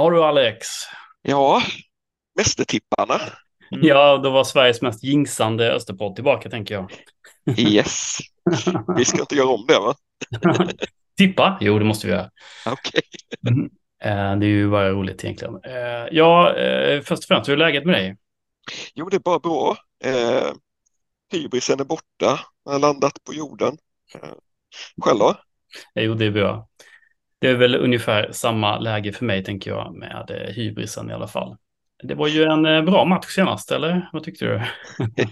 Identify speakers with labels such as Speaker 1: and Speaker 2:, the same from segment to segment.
Speaker 1: Ja du Alex.
Speaker 2: Ja, Mästertipparna.
Speaker 1: Mm. Ja, då var Sveriges mest jinxande Österpodd tillbaka tänker jag.
Speaker 2: Yes. Vi ska inte göra om det va?
Speaker 1: Tippa? Jo, det måste vi göra.
Speaker 2: Okej.
Speaker 1: Okay. Mm. Eh, det är ju bara roligt egentligen. Eh, ja, eh, först och främst, hur är läget med dig?
Speaker 2: Jo, det är bara bra. Hybrisen är borta. Jag har landat på jorden. Själv då?
Speaker 1: Jo, det är bra. Det är väl ungefär samma läge för mig, tänker jag, med hybrisen i alla fall. Det var ju en bra match senast, eller vad tyckte du?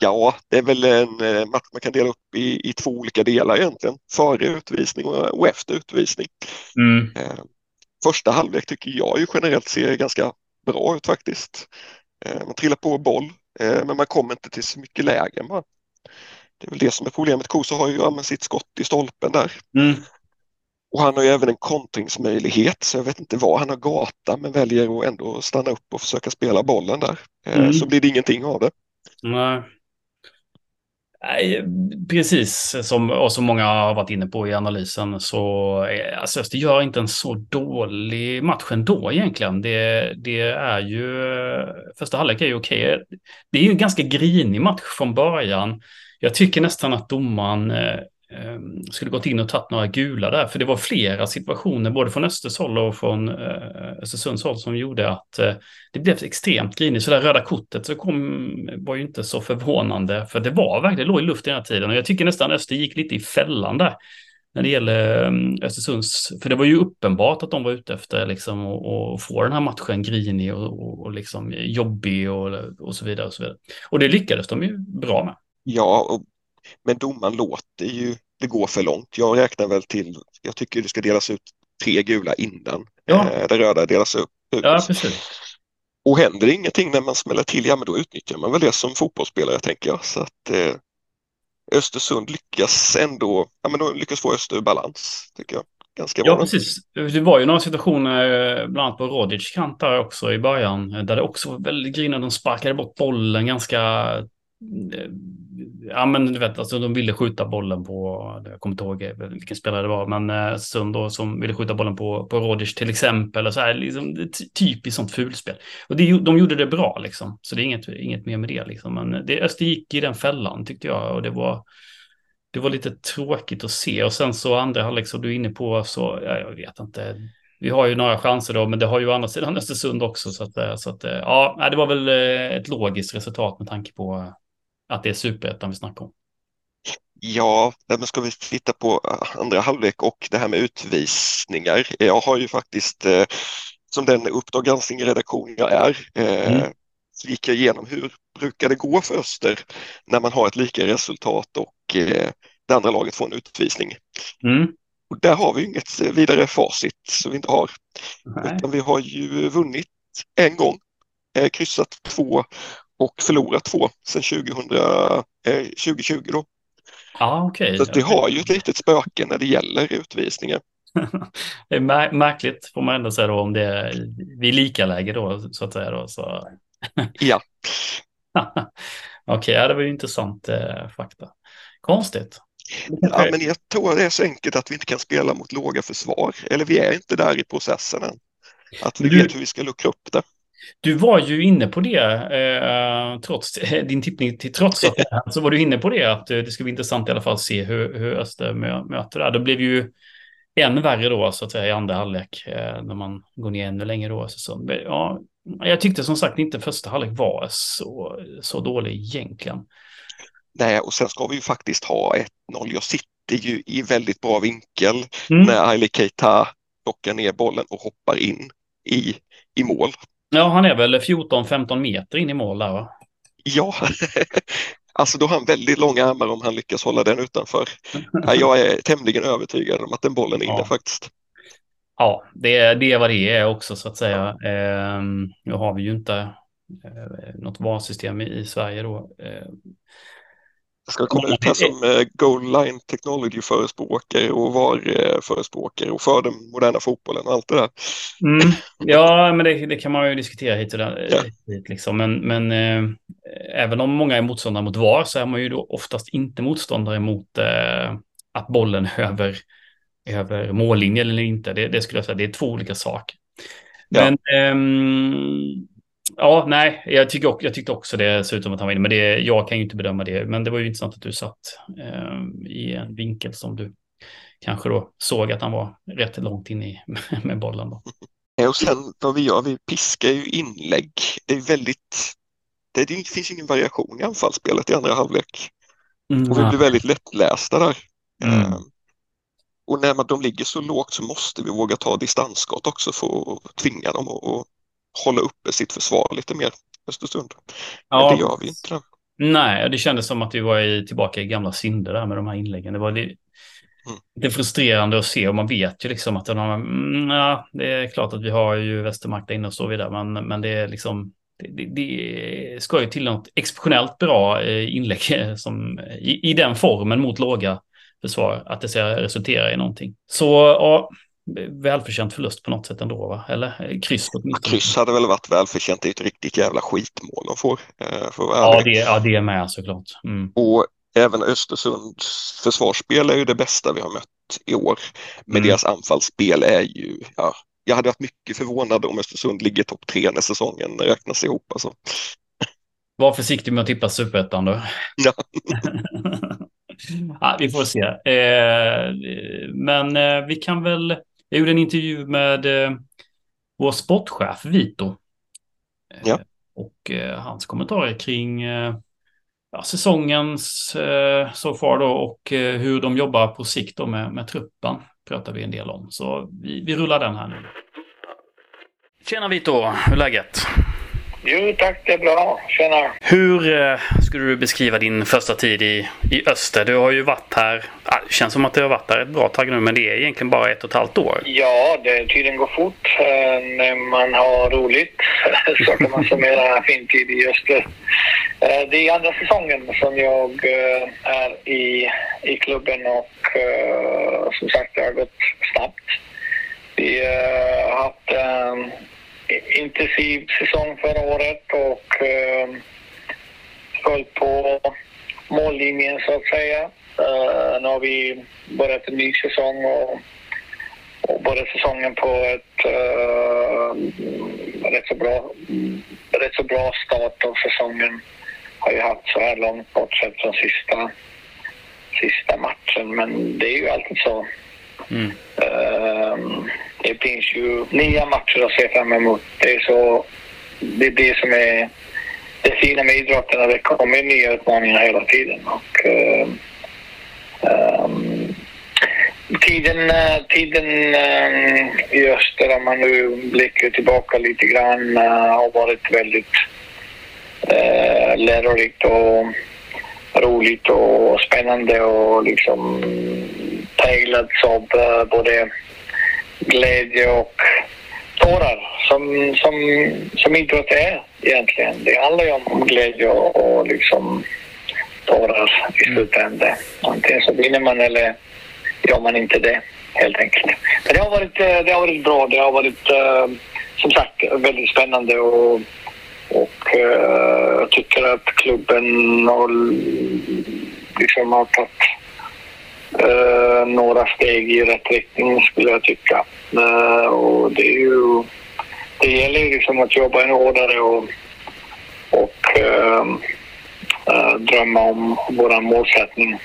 Speaker 2: ja, det är väl en match man kan dela upp i, i två olika delar egentligen. Före utvisning och, och efter utvisning. Mm. Första halvlek tycker jag ju generellt ser ganska bra ut faktiskt. Man trillar på boll, men man kommer inte till så mycket lägen. Det är väl det som är problemet. Koso har ju använt sitt skott i stolpen där. Mm. Och han har ju även en kontringsmöjlighet så jag vet inte vad han har gata men väljer att ändå stanna upp och försöka spela bollen där. Mm. Så blir det ingenting av det.
Speaker 1: Nej. Nej, precis som, och som många har varit inne på i analysen så alltså Öster gör inte en så dålig match ändå egentligen. Det, det är ju, första halvlek är ju okej. Det är ju en ganska grinig match från början. Jag tycker nästan att domaren eh, Ehm, skulle gått in och tagit några gula där, för det var flera situationer, både från Östers håll och från eh, Östersunds håll, som gjorde att eh, det blev extremt grinigt. Så det röda kortet så kom, var ju inte så förvånande, för det var verkligen, det låg i luften hela tiden. Och jag tycker nästan Öster gick lite i fällan där när det gäller ehm, Östersunds, för det var ju uppenbart att de var ute efter liksom att få den här matchen grinig och, och, och liksom jobbig och, och så vidare och så vidare. Och det lyckades de ju bra med.
Speaker 2: Ja, och men domaren låter ju det gå för långt. Jag räknar väl till, jag tycker det ska delas ut tre gula innan ja. eh, det röda delas upp.
Speaker 1: Ja, precis.
Speaker 2: Och händer ingenting när man smäller till, ja men då utnyttjar man väl det som fotbollsspelare tänker jag. Så att eh, Östersund lyckas ändå, ja men då lyckas få Öster balans tycker jag. Ganska
Speaker 1: bra. Ja, precis. Det var ju några situationer, eh, bland annat på Rodic kant där också i början, där det också var väldigt grinigt. De sparkade bort bollen ganska ja men du vet, alltså de ville skjuta bollen på, jag kommer inte ihåg vilken spelare det var, men eh, Sund då som ville skjuta bollen på, på Rodic till exempel, och så här, liksom, typiskt sånt fulspel. Och det, de gjorde det bra liksom, så det är inget, inget mer med det liksom, men det, Öster gick i den fällan tyckte jag, och det var, det var lite tråkigt att se, och sen så andra halvlek som du är inne på, så, ja, jag vet inte, vi har ju några chanser då, men det har ju å andra sidan Östersund också. Så att, så att ja, det var väl eh, ett logiskt resultat med tanke på att det är superettan vi snackar om.
Speaker 2: Ja, men ska vi titta på eh, andra halvlek och det här med utvisningar. Jag har ju faktiskt, eh, som den Uppdrag granskning-redaktion jag är, eh, mm. så gick jag igenom hur brukar det gå för Öster när man har ett lika resultat och det andra laget får en utvisning. Mm. Och där har vi inget vidare facit som vi inte har. Utan vi har ju vunnit en gång, kryssat två och förlorat två sedan 2000, eh, 2020 då.
Speaker 1: Ah, okay.
Speaker 2: Så vi har ju ett litet spöke när det gäller utvisningar.
Speaker 1: det är mär märkligt får man ändå säga då om det är vid lika läge då så att säga. Då, så.
Speaker 2: ja.
Speaker 1: Okej, okay, ja, det var ju intressant eh, fakta. Konstigt.
Speaker 2: Ja, men jag tror det är så enkelt att vi inte kan spela mot låga försvar. Eller vi är inte där i processen än. Att vi du... vet hur vi ska luckra upp det.
Speaker 1: Du var ju inne på det, eh, trots din tippning till trots att så var du inne på det att eh, det ska bli intressant i alla fall att se hur, hur Öster möter det. Det blev ju än värre då så att säga i andra halvlek eh, när man går ner ännu längre då. Så, ja, jag tyckte som sagt inte första halvlek var så, så dålig egentligen.
Speaker 2: Nej, och sen ska vi ju faktiskt ha 1-0. Jag sitter ju i väldigt bra vinkel mm. när Aili Keita plockar ner bollen och hoppar in i, i mål.
Speaker 1: Ja, han är väl 14-15 meter in i mål där va?
Speaker 2: Ja, alltså då har han väldigt långa armar om han lyckas hålla den utanför. Jag är tämligen övertygad om att den bollen är inne ja. faktiskt.
Speaker 1: Ja, det är, det är vad det är också så att säga. Eh, nu har vi ju inte eh, något VAR-system i, i, Sverige då. Eh,
Speaker 2: ska komma ut här som eh, goal line technology förespråkare och VAR-förespråkare och för den moderna fotbollen och allt det där.
Speaker 1: Mm. Ja, men det, det, kan man ju diskutera hit och där. Ja. Hit liksom. Men, men eh, även om många är motståndare mot VAR så är man ju då oftast inte motståndare mot eh, att bollen över, över mållinjen eller inte. Det, det skulle jag säga, det är två olika saker. Men ja. Um, ja, nej, jag, tycker, jag tyckte också det såg ut som att han var inne, men det, jag kan ju inte bedöma det. Men det var ju intressant att du satt um, i en vinkel som du kanske då såg att han var rätt långt in i med bollen. Då.
Speaker 2: Och sen vad vi gör, vi piskar ju inlägg. Det är väldigt, det, det finns ingen variation i anfallsspelet i andra halvlek. Mm. Och vi blir väldigt lättlästa där. Mm. Uh, och när man, de ligger så lågt så måste vi våga ta distansskott också för att tvinga dem att hålla uppe sitt försvar lite mer Östersund. Men ja. det gör vi inte.
Speaker 1: Nej, det kändes som att vi var i, tillbaka i gamla synder där med de här inläggen. Det var det, Mm. Är frustrerande att se och man vet ju liksom att de, mm, ja, det är klart att vi har ju Västermark där inne och så vidare, men, men det är liksom det, det, det ska ju till något exceptionellt bra eh, inlägg som, i, i den formen mot låga försvar, att det ska resultera i någonting. Så ja, välförtjänt förlust på något sätt ändå, va? eller kryss
Speaker 2: åtminstone. Kryss hade väl varit välförtjänt, det är ett riktigt jävla skitmål de får. Eh,
Speaker 1: för ja, det, ja, det är med såklart. Mm.
Speaker 2: Och även Östersunds försvarsspel är ju det bästa vi har mött i år. Men mm. deras anfallsspel är ju, ja, jag hade varit mycket förvånad om Östersund ligger topp tre när säsongen räknas ihop. Alltså.
Speaker 1: Var försiktig med att tippa superettan då. Ja. ja, vi får se. Eh, men eh, vi kan väl, jag gjorde en intervju med eh, vår sportchef Vito.
Speaker 2: Ja.
Speaker 1: Och eh, hans kommentarer kring eh, ja, säsongens eh, so far då och eh, hur de jobbar på sikt då med, med truppen pratar vi en del om. Så vi, vi rullar den här nu. Tjena Vito, hur är läget?
Speaker 3: Jo tack, det är bra. Tjena.
Speaker 1: Hur eh, skulle du beskriva din första tid i, i öster? Du har ju varit här, ah, det känns som att du har varit här ett bra tag nu, men det är egentligen bara ett och ett halvt år.
Speaker 3: Ja, det, tiden går fort eh, när man har roligt. Så kan man summera fin tid i öster. Eh, det är andra säsongen som jag eh, är i, i klubben och eh, som sagt, det har gått snabbt. Vi har haft intensiv säsong förra året och ehm, föll på mållinjen så att säga. Eh, nu har vi börjat en ny säsong och, och börjat säsongen på ett eh, rätt, så bra, rätt så bra start av säsongen har ju haft så här långt bortsett från sista, sista matchen. Men det är ju alltid så. Mm. Uh, det finns ju nya matcher att se fram emot. Det är, så, det, är det som är det fina med idrotten, att det kommer nya utmaningar hela tiden. Och, uh, um, tiden, eh, tiden eh, i öster, om man nu blickar tillbaka lite grann, uh, har varit väldigt uh, lärorikt och roligt och spännande och liksom präglats av eh, både glädje och tårar som, som, som idrott är egentligen. Det handlar ju om glädje och, och liksom tårar i mm. slutändan. Antingen så vinner man eller gör man inte det helt enkelt. Men det har varit, eh, det har varit bra. Det har varit eh, som sagt väldigt spännande och och jag tycker att klubben har, liksom har tagit eh, några steg i rätt riktning skulle jag tycka. Eh, och det är ju... Det gäller ju liksom att jobba ännu hårdare och, och eh, eh, drömma om vår målsättning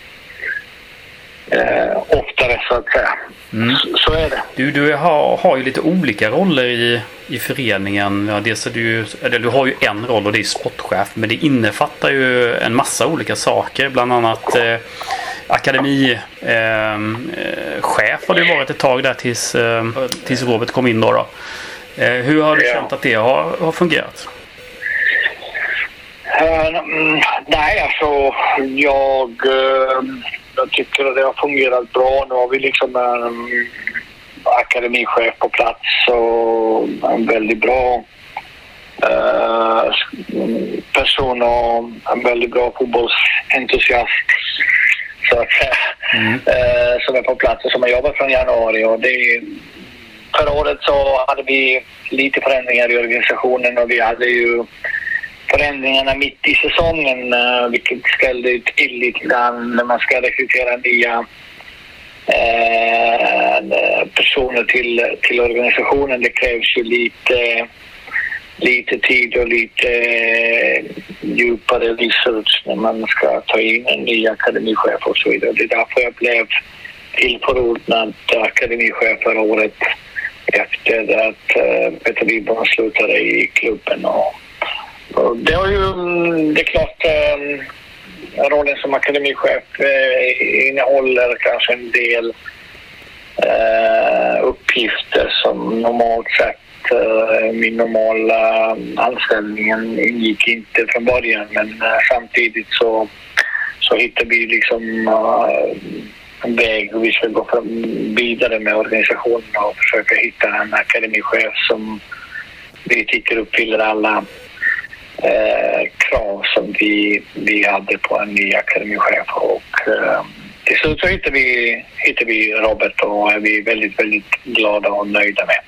Speaker 3: eh, oftare så att säga. Mm. Så, så, är det.
Speaker 1: Du, du har, har ju lite olika roller i, i föreningen. Ja, dels är du, eller du har ju en roll och det är sportchef. Men det innefattar ju en massa olika saker. Bland annat eh, akademichef eh, har du varit ett tag där tills, eh, tills Robert kom in. Då, då. Eh, hur har du ja. känt att det har, har fungerat?
Speaker 3: Uh, nej, alltså jag... Uh, jag tycker att det har fungerat bra. Nu har vi liksom en akademichef på plats och en väldigt bra eh, person och en väldigt bra fotbollsentusiast så att säga. Mm. Eh, som är på plats och som har jobbat från januari. Och det, förra året så hade vi lite förändringar i organisationen och vi hade ju förändringarna mitt i säsongen, uh, vilket ställde till lite grann när man ska rekrytera nya, uh, personer till, till organisationen. Det krävs ju lite, lite tid och lite eh, djupare research när man ska ta in en ny akademichef och så vidare. Det är därför jag blev tillförordnad akademichef förra året efter att eh, Peter Wiberg slutade i klubben. Och, och det, har ju, mm, det är klart, eh, rollen som akademichef innehåller kanske en del uppgifter som normalt sett Eh, min normala mm, anställningen ingick inte från början men eh, samtidigt så, så hittade vi liksom eh, en väg hur vi ska gå vidare med organisationen och försöka hitta en akademichef som vi tycker uppfyller alla eh, krav som vi, vi hade på en ny akademichef. Och, eh, till slut så hittade vi, hittade vi Robert och är vi väldigt, väldigt glada och nöjda med.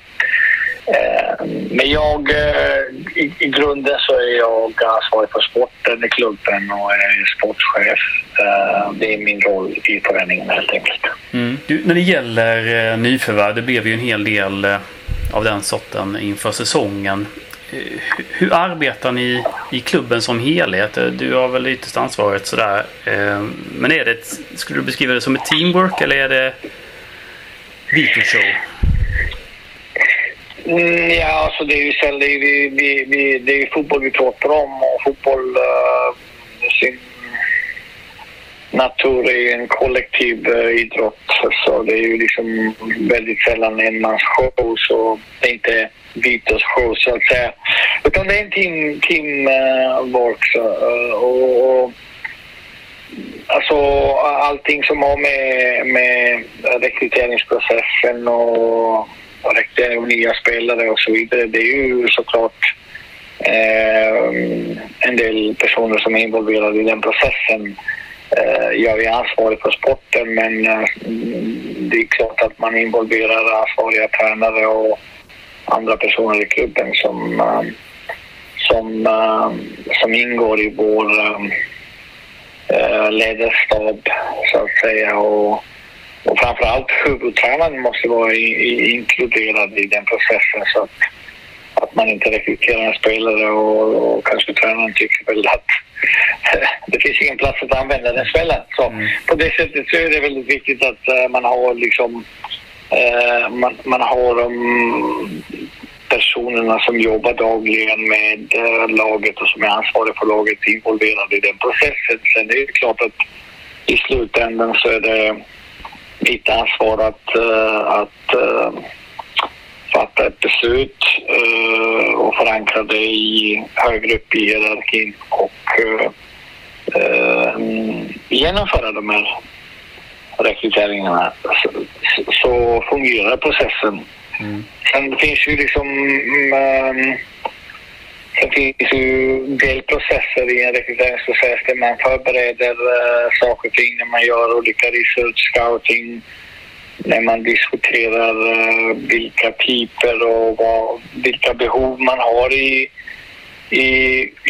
Speaker 3: Eh, men jag, eh, i, i, grunden så är jag ansvarig för sporten i klubben och är sportchef. Eh, det är min roll i föreningen helt enkelt.
Speaker 1: Mm. Du, när det gäller nyförvärv, det blev ju en hel del av den sorten inför säsongen. Hur arbetar ni i klubben som helhet? Du har väl ytterst ansvaret sådär. Men är det, skulle du beskriva det som ett teamwork eller är det Vito show?
Speaker 3: Mm, ja, alltså det är ju sällan, det är, vi, vi, vi, det är fotboll vi pratar om och fotboll uh, sin natur är en kollektiv uh, idrott. Så det är ju liksom väldigt sällan en mans show så det är inte Vitas show så att säga. Utan det är en team, team uh, work. Så, uh, och, och, alltså allting som har med, med rekryteringsprocessen och och rekrytering av nya spelare och så vidare. Det är ju såklart eh, en del personer som är involverade i den processen. Eh, jag är ansvarig för sporten men eh, det är klart att man involverar ansvariga tränare och andra personer i klubben som, eh, som, eh, som ingår i vår eh, eh ledarstab så att säga. Och, och framförallt huvudtränaren måste vara i, i, inkluderad i den processen så att, att man inte rekryterar en spelare och, och kanske tränaren tycker väl att det finns ingen plats att använda den spelaren. Så mm. på det sättet så är det väldigt viktigt att uh, man har liksom uh, man, man har um, personerna som jobbar dagligen med uh, laget och som är ansvariga för laget involverade i den processen. Sen är det klart att i slutändan så är det mitt ansvar att, eh, att eh, fatta ett beslut eh, och förankra det i högre upp i hierarkin och genomföra de här rekryteringarna. Så, så fungerar processen. Mm. Sen finns ju liksom um, Sen finns ju delprocesser i en rekryteringsprocess där man förbereder uh, saker och ting när man gör olika research, scouting, när man diskuterar uh, vilka typer och vad, vilka behov man har i, i,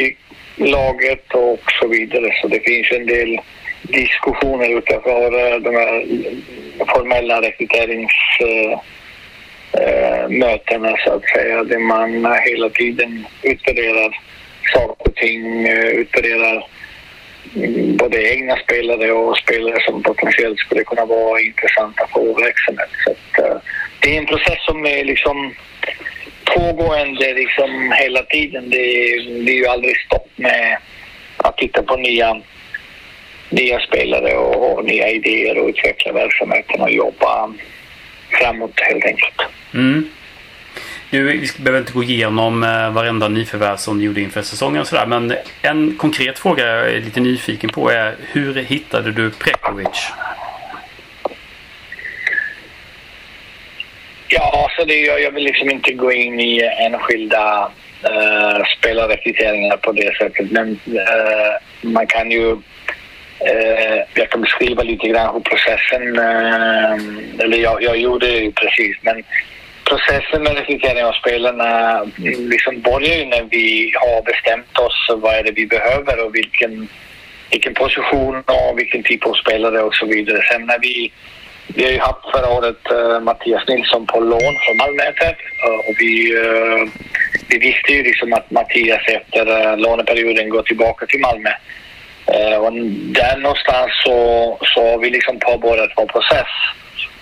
Speaker 3: i laget och så vidare. Så det finns en del diskussioner utanför uh, de här formella rekryterings eh, mötena så att säga, där man hela tiden utvärderar saker och ting, eh, utvärderar mm, både egna spelare och spelare som potentiellt skulle kunna vara intressanta för verksamhet. Så att, eh, det är en process som är liksom pågående liksom hela tiden. Det, det är ju aldrig stopp med att titta på nya, nya spelare och, och nya idéer och utveckla verksamheten och jobba framåt helt enkelt. Mm.
Speaker 1: Nu, vi behöver inte gå igenom eh, varenda nyförvärv som ni gjorde inför säsongen och sådär. Men en konkret fråga jag är lite nyfiken på är hur hittade du Prekovic?
Speaker 3: Ja, så det, jag vill liksom inte gå in i enskilda uh, spelarrekryteringar på det sättet. Men uh, man kan ju uh, jag kan beskriva lite grann hur processen, uh, eller jag, jag gjorde det ju precis, men processen med rekrytering av spelarna eh, liksom börjar ju när vi har bestämt oss vad är det vi behöver och vilken, vilken position och vilken typ av spelare och så vidare. Sen när vi vi har ju haft förra året uh, Mattias Nilsson på lån från Malmö FF uh, eh, och vi, uh, vi visste ju liksom att Mattias efter uh, låneperioden går tillbaka till Malmö. och där någonstans så, så har vi liksom påbörjat vår process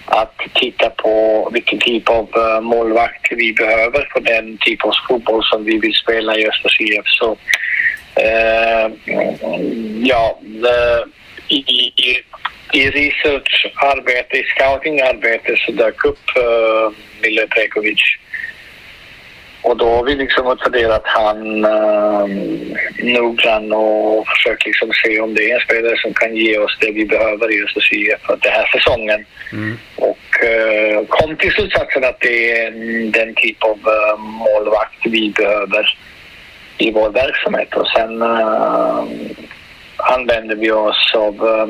Speaker 3: att titta på vilken typ av eh, målvakt vi behöver för den typ av fotboll som vi vill spela i Östers IF. Så eh, ja, eh, i, i i researcharbete, i scoutingarbete så dök upp eh, Mille Prekovic. Och då har vi liksom utvärderat han uh, noggrann och försökt liksom se om det är en spelare som kan ge oss det vi behöver i IF för den här säsongen. Mm. Och uh, kom till slutsatsen att det är den typ av uh, målvakt vi behöver i vår verksamhet. Och sen uh, använder vi oss av uh,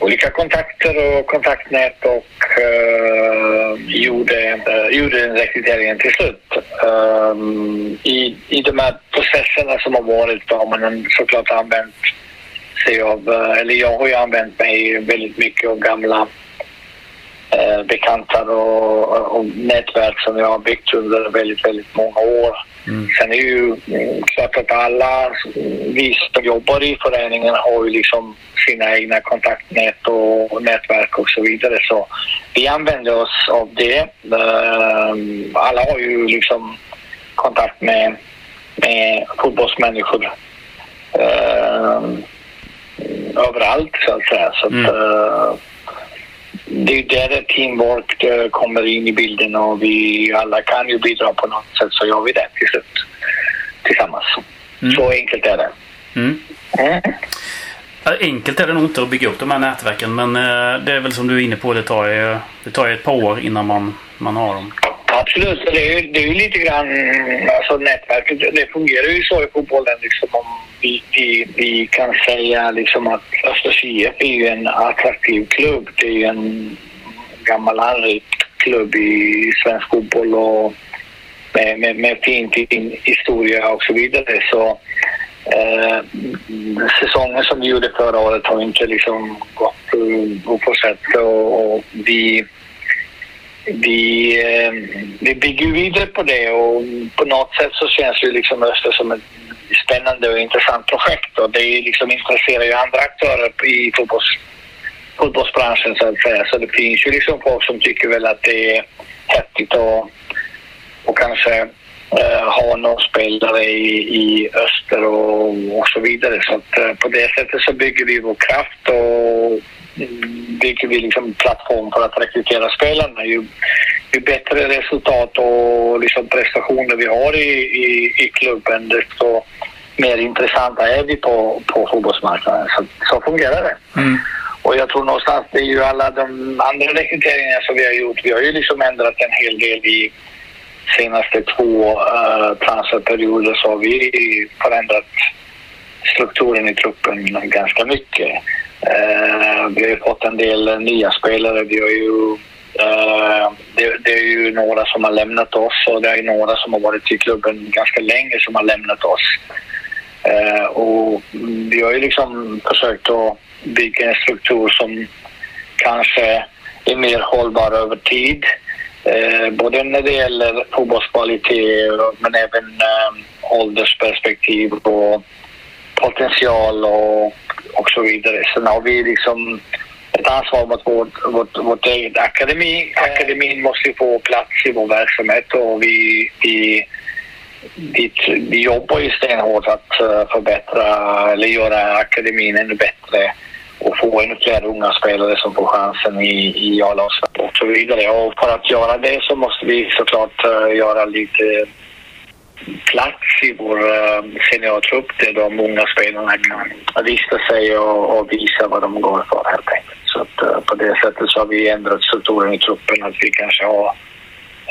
Speaker 3: olika kontakter och kontaktnät och uh, gjorde, uh, gjorde den rekryteringen till slut. Um, i, I de här processerna som har varit har man såklart använt sig av, uh, eller jag har ju använt mig väldigt mycket av gamla uh, bekanta och, och, nätverk som jag har byggt under väldigt, väldigt många år. Mm. Sen är ju mm, klart att alla vi som jobbar i föreningen har ju liksom sina egna kontaktnät och nätverk och så vidare. Så vi använder oss av det. Ehm, alla har ju liksom kontakt med, med fotbollsmänniskor ehm, överallt så att säga. Så att, mm. Det är där teamwork eh, kommer in i bilden och vi alla kan ju bidra på något sätt så gör vi det till slut tillsammans. Mm. Så enkelt är det. Mm.
Speaker 1: Mm. Enkelt är det nog inte att bygga upp de här nätverken men eh, det är väl som du är inne på, det tar ju, det tar ju ett par år innan man, man har dem.
Speaker 3: Absolut, det är, det är ju lite grann, alltså nätverket, det fungerar ju så i fotbollen liksom om vi, vi, vi kan säga liksom att Östers IF är ju en attraktiv klubb. Det är ju en gammal anrik klubb i svensk fotboll och med, med, med fin, fin historia och så vidare. Så eh, säsongen som vi gjorde förra året har inte liksom gått på sätt och, och vi vi, eh, vi bygger vidare på det och på något sätt så känns ju liksom Öster som ett spännande och intressant projekt och det liksom intresserar ju andra aktörer i fotbolls, fotbollsbranschen så att säga. Så det finns ju liksom folk som tycker väl att det är häftigt och, och kanske uh, ha någon spelare i, i öster och, och så vidare. Så att, uh, på det sättet så bygger vi vår kraft och bygger vi liksom plattform för att rekrytera spelarna. Ju, ju bättre resultat och liksom prestationer vi har i, i, i klubben desto mer intressanta är vi på, på fotbollsmarknaden. Så, så fungerar det. Mm. Och jag tror någonstans det är ju alla de andra rekryteringarna som vi har gjort. Vi har ju liksom ändrat en hel del i senaste två uh, transferperioder så har vi förändrat strukturen i truppen ganska mycket. Eh, vi har ju fått en del nya spelare. Vi har ju, eh, det, det, är ju några som har lämnat oss och det är några som har varit i klubben ganska länge som har lämnat oss. Eh, och vi har ju liksom försökt att bygga en struktur som kanske är mer hållbar över tid. både när det gäller fotbollskvalitet men även åldersperspektiv och potential och och så vidare. Sen har vi liksom ett ansvar mot vårt, vårt, vårt eget akademi. Akademin måste få plats i vår verksamhet och vi, vi, vi, vi jobbar ju stenhårt att eh, förbättra eller göra akademin ännu bättre och få ännu fler unga spelare som får chansen i, i a och så vidare. Och för att göra det så måste vi såklart eh, göra lite plats i vår eh, seniortrupp där de unga spelarna kan visa sig och, och, visa vad de går för helt enkelt. Så att, eh, på det sättet så har vi ändrat strukturen i truppen att vi kanske har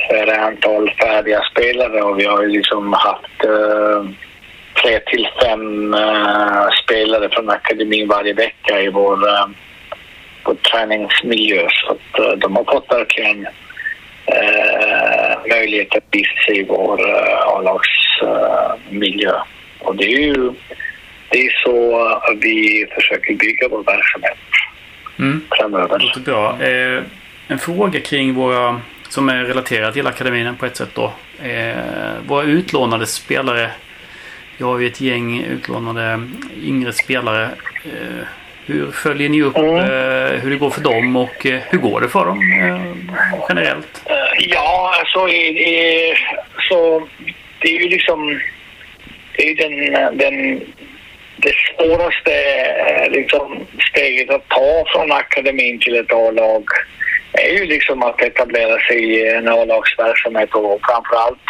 Speaker 3: färre antal färdiga spelare och vi har ju liksom haft uh, tre till fem uh, spelare från akademin varje vecka i vår, uh, vår träningsmiljö. Så att uh, de har fått verkligen eh, möjlighet att visa sig i vår eh, A-lagsmiljö. Eh, och det är ju det är så vi försöker bygga vår verksamhet. mm. framöver.
Speaker 1: Det låter bra. Eh, en fråga kring våra, som är relaterad till akademin på ett sätt då. Eh, våra utlånade spelare. Vi har ju ett gäng utlånade yngre spelare. Hur följer ni upp mm. eh, hur det går för dem och eh, hur går det för dem eh, generellt?
Speaker 3: Ja, alltså så det är ju liksom det är den, den det svåraste liksom, steget att ta från akademin till ett A-lag är ju liksom att etablera sig i en A-lagsverksamhet och framförallt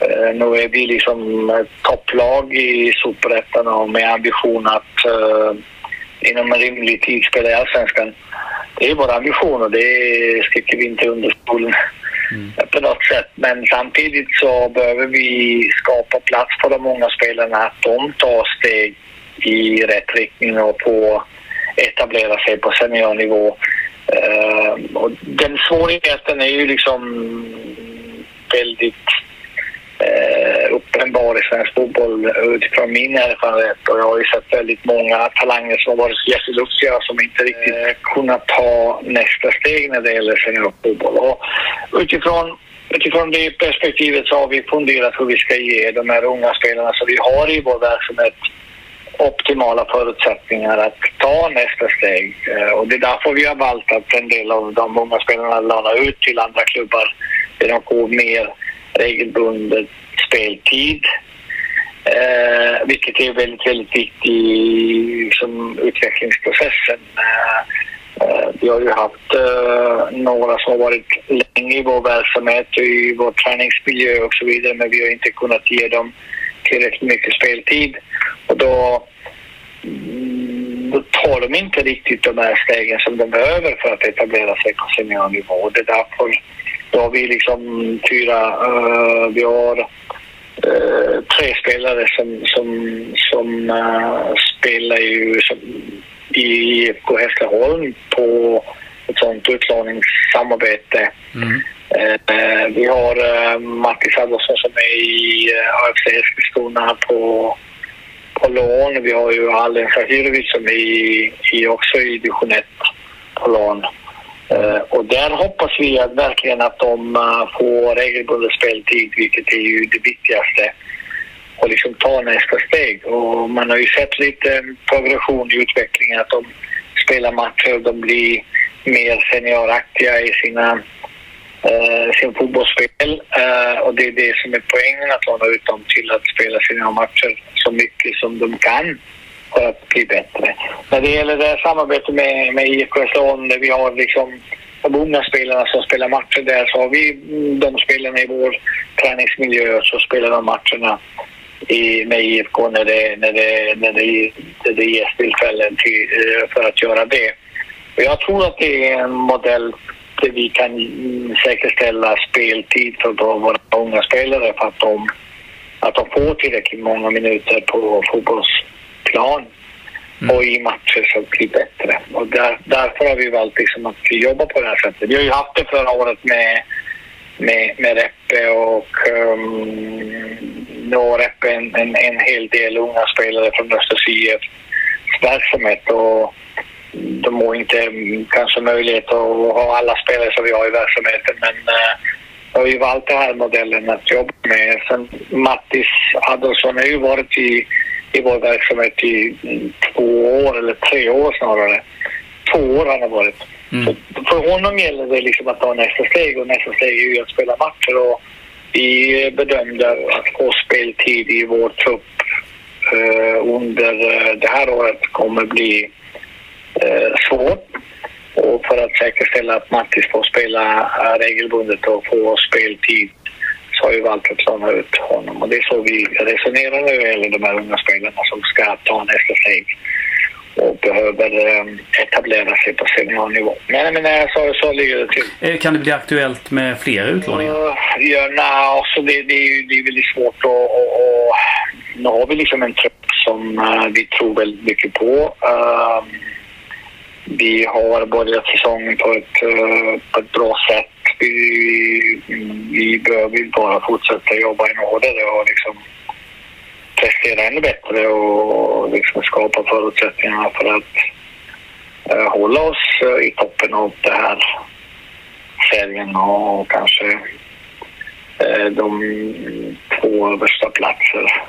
Speaker 3: eh, nu är vi liksom ett topplag i Superettan och med ambition att eh, inom en rimlig tid spela i Allsvenskan. Det är vår ambition och det sticker vi inte under stolen mm. på något sätt. Men samtidigt så behöver vi skapa plats för de många spelarna att de tar steg i rätt riktning och få etablera sig på seniornivå. Uh, och den svårigheten är ju liksom väldigt uh, uppenbar i svensk fotboll utifrån min erfarenhet. Och jag har ju sett väldigt många talanger som har varit jätteduktiga som inte riktigt uh, kunnat ta nästa steg när det gäller seniorfotboll. Och utifrån Utifrån det perspektivet så har vi funderat hur vi ska ge de här unga spelarna som vi har i vår verksamhet optimala förutsättningar att ta nästa steg. Eh, och det är därför vi har valt att en del av de unga spelarna lånar ut till andra klubbar där de får mer regelbunden speltid. Eh, vilket är väldigt, väldigt viktigt i liksom, utvecklingsprocessen. Eh, eh, vi har ju haft eh, några som har varit länge i vår verksamhet och i vår träningsmiljö och så vidare men vi har inte kunnat ge dem tillräckligt mycket speltid. Och då, mm, då tar de inte riktigt de här stegen som de behöver för att etablera sig på seniornivå. Det är därför då har vi liksom fyra, uh, vi har uh, tre spelare som, som, som uh, spelar ju som, i IFK Hässleholm på ett sånt utlåningssamarbete. Mm. Vi har Mattis Adolfsson som är i AFC Eskilstuna på, på lån. Vi har ju Alen Shahirovic som är i, i också i division 1 på lån. Eh, och där hoppas vi att verkligen att de eh, får regelbunden speltid, vilket är ju det viktigaste. Och liksom ta nästa steg. Och man har ju sett lite progression i utvecklingen, att de spelar matcher och de blir mer senioraktiga i sina eh, sin fotbollsspel eh, och det är det som är poängen att låna ut dem till att spela sina matcher så mycket som de kan för att bli bättre. När det gäller det här samarbetet med, med IFK Hässleholm där vi har liksom de unga spelarna som spelar matcher där så har vi de spelarna i vår träningsmiljö så spelar de matcherna i, med IFK när det, när det, när det, när det ges tillfällen till, eh, för att göra det. Och jag tror att det är en modell där vi kan säkerställa speltid för våra unga spelare för att de, att de får tillräckligt många minuter på fotbollsplan mm. och i matcher så blir bättre. Och där, därför har vi valt liksom att jobba på det här sättet. Vi har ju haft det förra året med, med, med Reppe och um, nu har Reppe en, en, en hel del unga spelare från Östers IF verksamhet och de har inte kanske möjlighet att ha alla spelare som vi har i verksamheten men eh, jag har ju valt den här modellen att jobba med. Sen Mattis Adolfsson har ju varit i, i vår verksamhet i två år, eller tre år snarare. Två år har han varit. Mm. För honom gäller det liksom att ta nästa steg och nästa steg är ju att spela matcher. Och vi bedömde att få speltid i vår trupp uh, under uh, det här året kommer bli eh, svårt. Och för att säkerställa att Mattis får spela eh, regelbundet och få speltid så har valt att låna ut honom. Och det är så vi resonerar när det gäller de här unga spelarna som ska ta nästa steg och behöver eh, etablera sig på seniornivå. Men, men eh, så, så ligger det till.
Speaker 1: Eh, kan det bli aktuellt med fler utlåningar? Uh,
Speaker 3: ja, nej, alltså det, det, är, det är väldigt svårt att... Och, nu har vi liksom en trupp som uh, vi tror väldigt mycket på. Uh, vi har börjat säsongen på ett, eh, på ett bra sätt. Vi, vi behöver bara fortsätta jobba ännu hårdare och liksom prestera ännu bättre och liksom skapa förutsättningar för att uh, hålla oss eh, i toppen av den här serien och kanske uh, de två översta platser.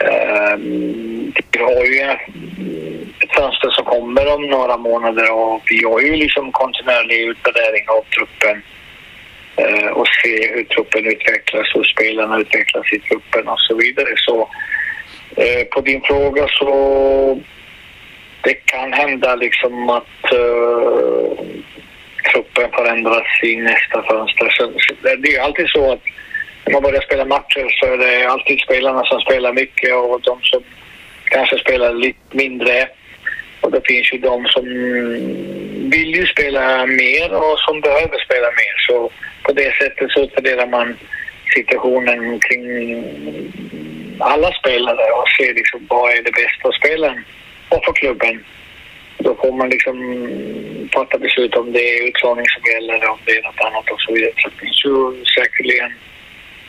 Speaker 3: Ehm, vi har ju ett fönster som kommer om några månader och vi har ju liksom kontinuerlig utvärdering av truppen eh, och se hur truppen utvecklas, hur spelarna utvecklas i truppen och så vidare. Så eh, på din fråga så det kan hända liksom att uh, truppen förändras i nästa fönster. Så, det är alltid så att när man börjar spela matcher så är det alltid spelarna som spelar mycket och de som kanske spelar lite mindre. Och det finns ju de som vill ju spela mer och som behöver spela mer. Så på det sättet så utvärderar man situationen kring alla spelare och ser liksom vad är det bästa för spelaren och för klubben. Då får man liksom fatta beslut om det är utlåning som gäller eller om det är något annat och så vidare. Så det finns ju säkerligen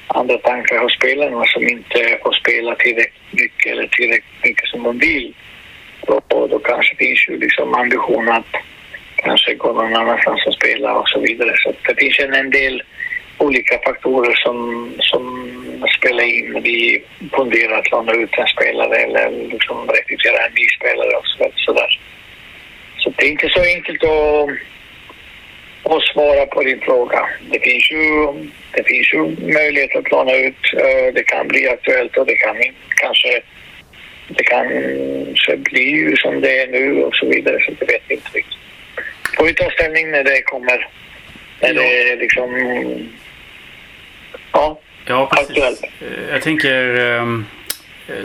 Speaker 3: andra tankar hos spelarna som inte får spela tillräckligt mycket eller tillräckligt mycket som de vill. Och då kanske finns ju liksom ambition att kanske gå någon annanstans och spela och så vidare. Så det finns en del olika faktorer som, som spelar in vi funderar att låna ut en spelare eller liksom rekrytera en ny spelare och så där. Så det är inte så enkelt att, att svara på din fråga. Det finns ju, det finns ju möjlighet att låna ut. Eh, det kan bli aktuellt och det kan kanske det kanske blir som det är nu och så vidare. Så det vet vi inte riktigt. Får vi ta ställning när det kommer. När ja. det är liksom... Ja,
Speaker 1: ja precis. aktuellt. Eh, jag tänker um,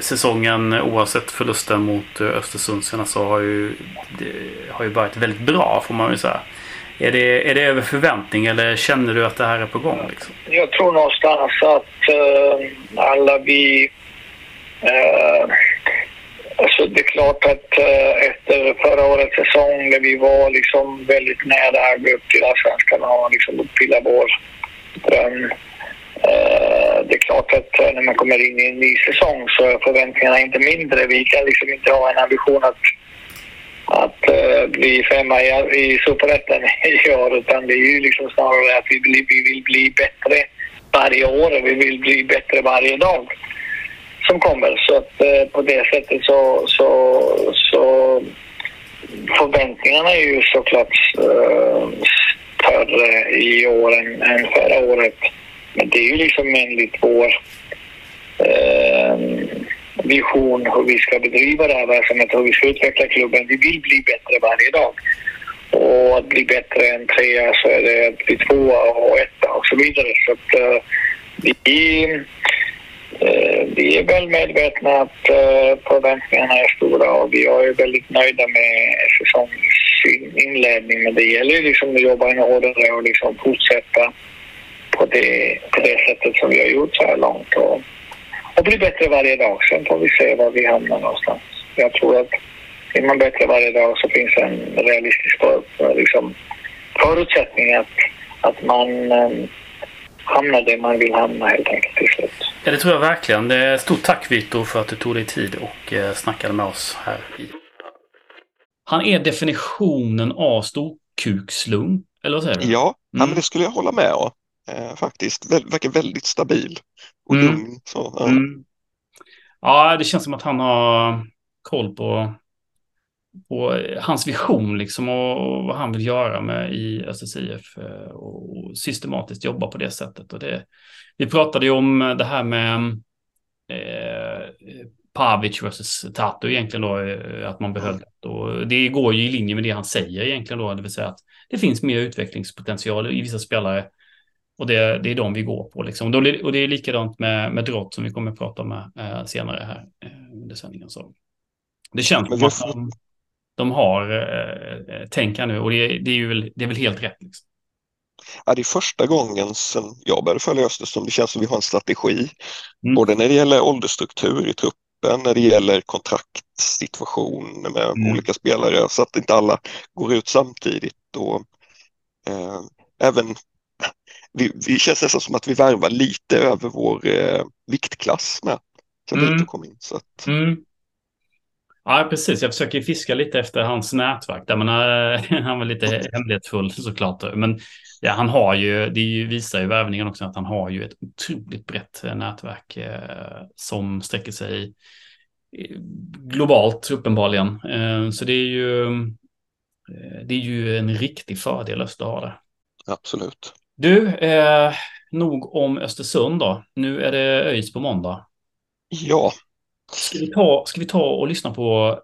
Speaker 1: säsongen oavsett förlusten mot Östersund senast så har ju, har ju varit väldigt bra får man ju säga. Är det, är det över förväntning eller känner du att det här är på gång? Liksom?
Speaker 3: Jag tror någonstans att uh, alla vi... Uh, alltså det är klart att uh, efter förra årets säsong där vi var liksom väldigt nära att gå upp till Allsvenskan och liksom uppfylla vår dröm. det är klart att när man kommer in i en ny säsong så är förväntningarna inte mindre. Vi kan liksom inte ha en ambition att att eh, bli femma i, i Superettan i år utan det är ju liksom snarare att vi vill, vi vill bli bättre varje år och vi vill bli bättre varje dag som kommer. Så att eh, på det sättet så, så, så förväntningarna är ju såklart eh, större i år än, än förra året. Men det är ju liksom enligt vår eh, vision hur vi ska bedriva det här verksamheten, hur vi ska utveckla klubben. Vi vill bli bättre varje dag. Och att bli bättre än trea så är det att bli tvåa och etta och så vidare. Så att uh, vi, uh, vi är väl medvetna att uh, förväntningarna är stora och vi är väldigt nöjda med säsongsinledning. Men det gäller liksom att jobba ännu hårdare och liksom fortsätta på det, på det sättet som vi har gjort så här långt. Och, och bli bättre varje dag. Sen får vi se var vi hamnar någonstans. Jag tror att är man bättre varje dag så finns en realistisk liksom, förutsättning att, att man um, hamnar där man vill hamna helt enkelt till slut.
Speaker 1: Ja, det tror jag verkligen. Stort tack Vito för att du tog dig tid och eh, snackade med oss här. Han är definitionen av storkukslung, eller vad säger du?
Speaker 2: Ja, mm. men det skulle jag hålla med om. Eh, faktiskt. Ver verkar väldigt stabil och mm. lugn. Så, ja. Mm.
Speaker 1: ja, det känns som att han har koll på, på hans vision liksom och vad han vill göra med i Östers IF eh, och systematiskt jobba på det sättet. Och det, vi pratade ju om det här med eh, Pavic versus Tato egentligen då, eh, att man behöll det. Och det går ju i linje med det han säger egentligen då, det vill säga att det finns mer utvecklingspotential i vissa spelare och det, det är de vi går på. Liksom. Och det är likadant med, med Drott som vi kommer att prata om eh, senare här eh, under sändningen. Så det känns som att de, de har eh, eh tänk här nu och det, det, är ju väl, det är väl helt rätt. Liksom.
Speaker 2: Ja, det är första gången sedan jag började följa Öster som det känns som vi har en strategi. Mm. Både när det gäller åldersstruktur i truppen, när det gäller kontraktsituation med mm. olika spelare så att inte alla går ut samtidigt. Och, eh, även vi, vi känns nästan som att vi värvar lite över vår eh, viktklass med. Sen mm. kom in. Så att...
Speaker 1: mm. Ja, precis. Jag försöker fiska lite efter hans nätverk. Där, men han var lite hemlighetsfull såklart. Men ja, han har ju, det visar ju värvningen också, att han har ju ett otroligt brett nätverk eh, som sträcker sig globalt uppenbarligen. Eh, så det är ju, eh, det är ju en riktig fördel Öster har det.
Speaker 2: Absolut.
Speaker 1: Du, eh, nog om Östersund då. Nu är det ÖIS på måndag.
Speaker 2: Ja.
Speaker 1: Ska vi ta, ska vi ta och lyssna på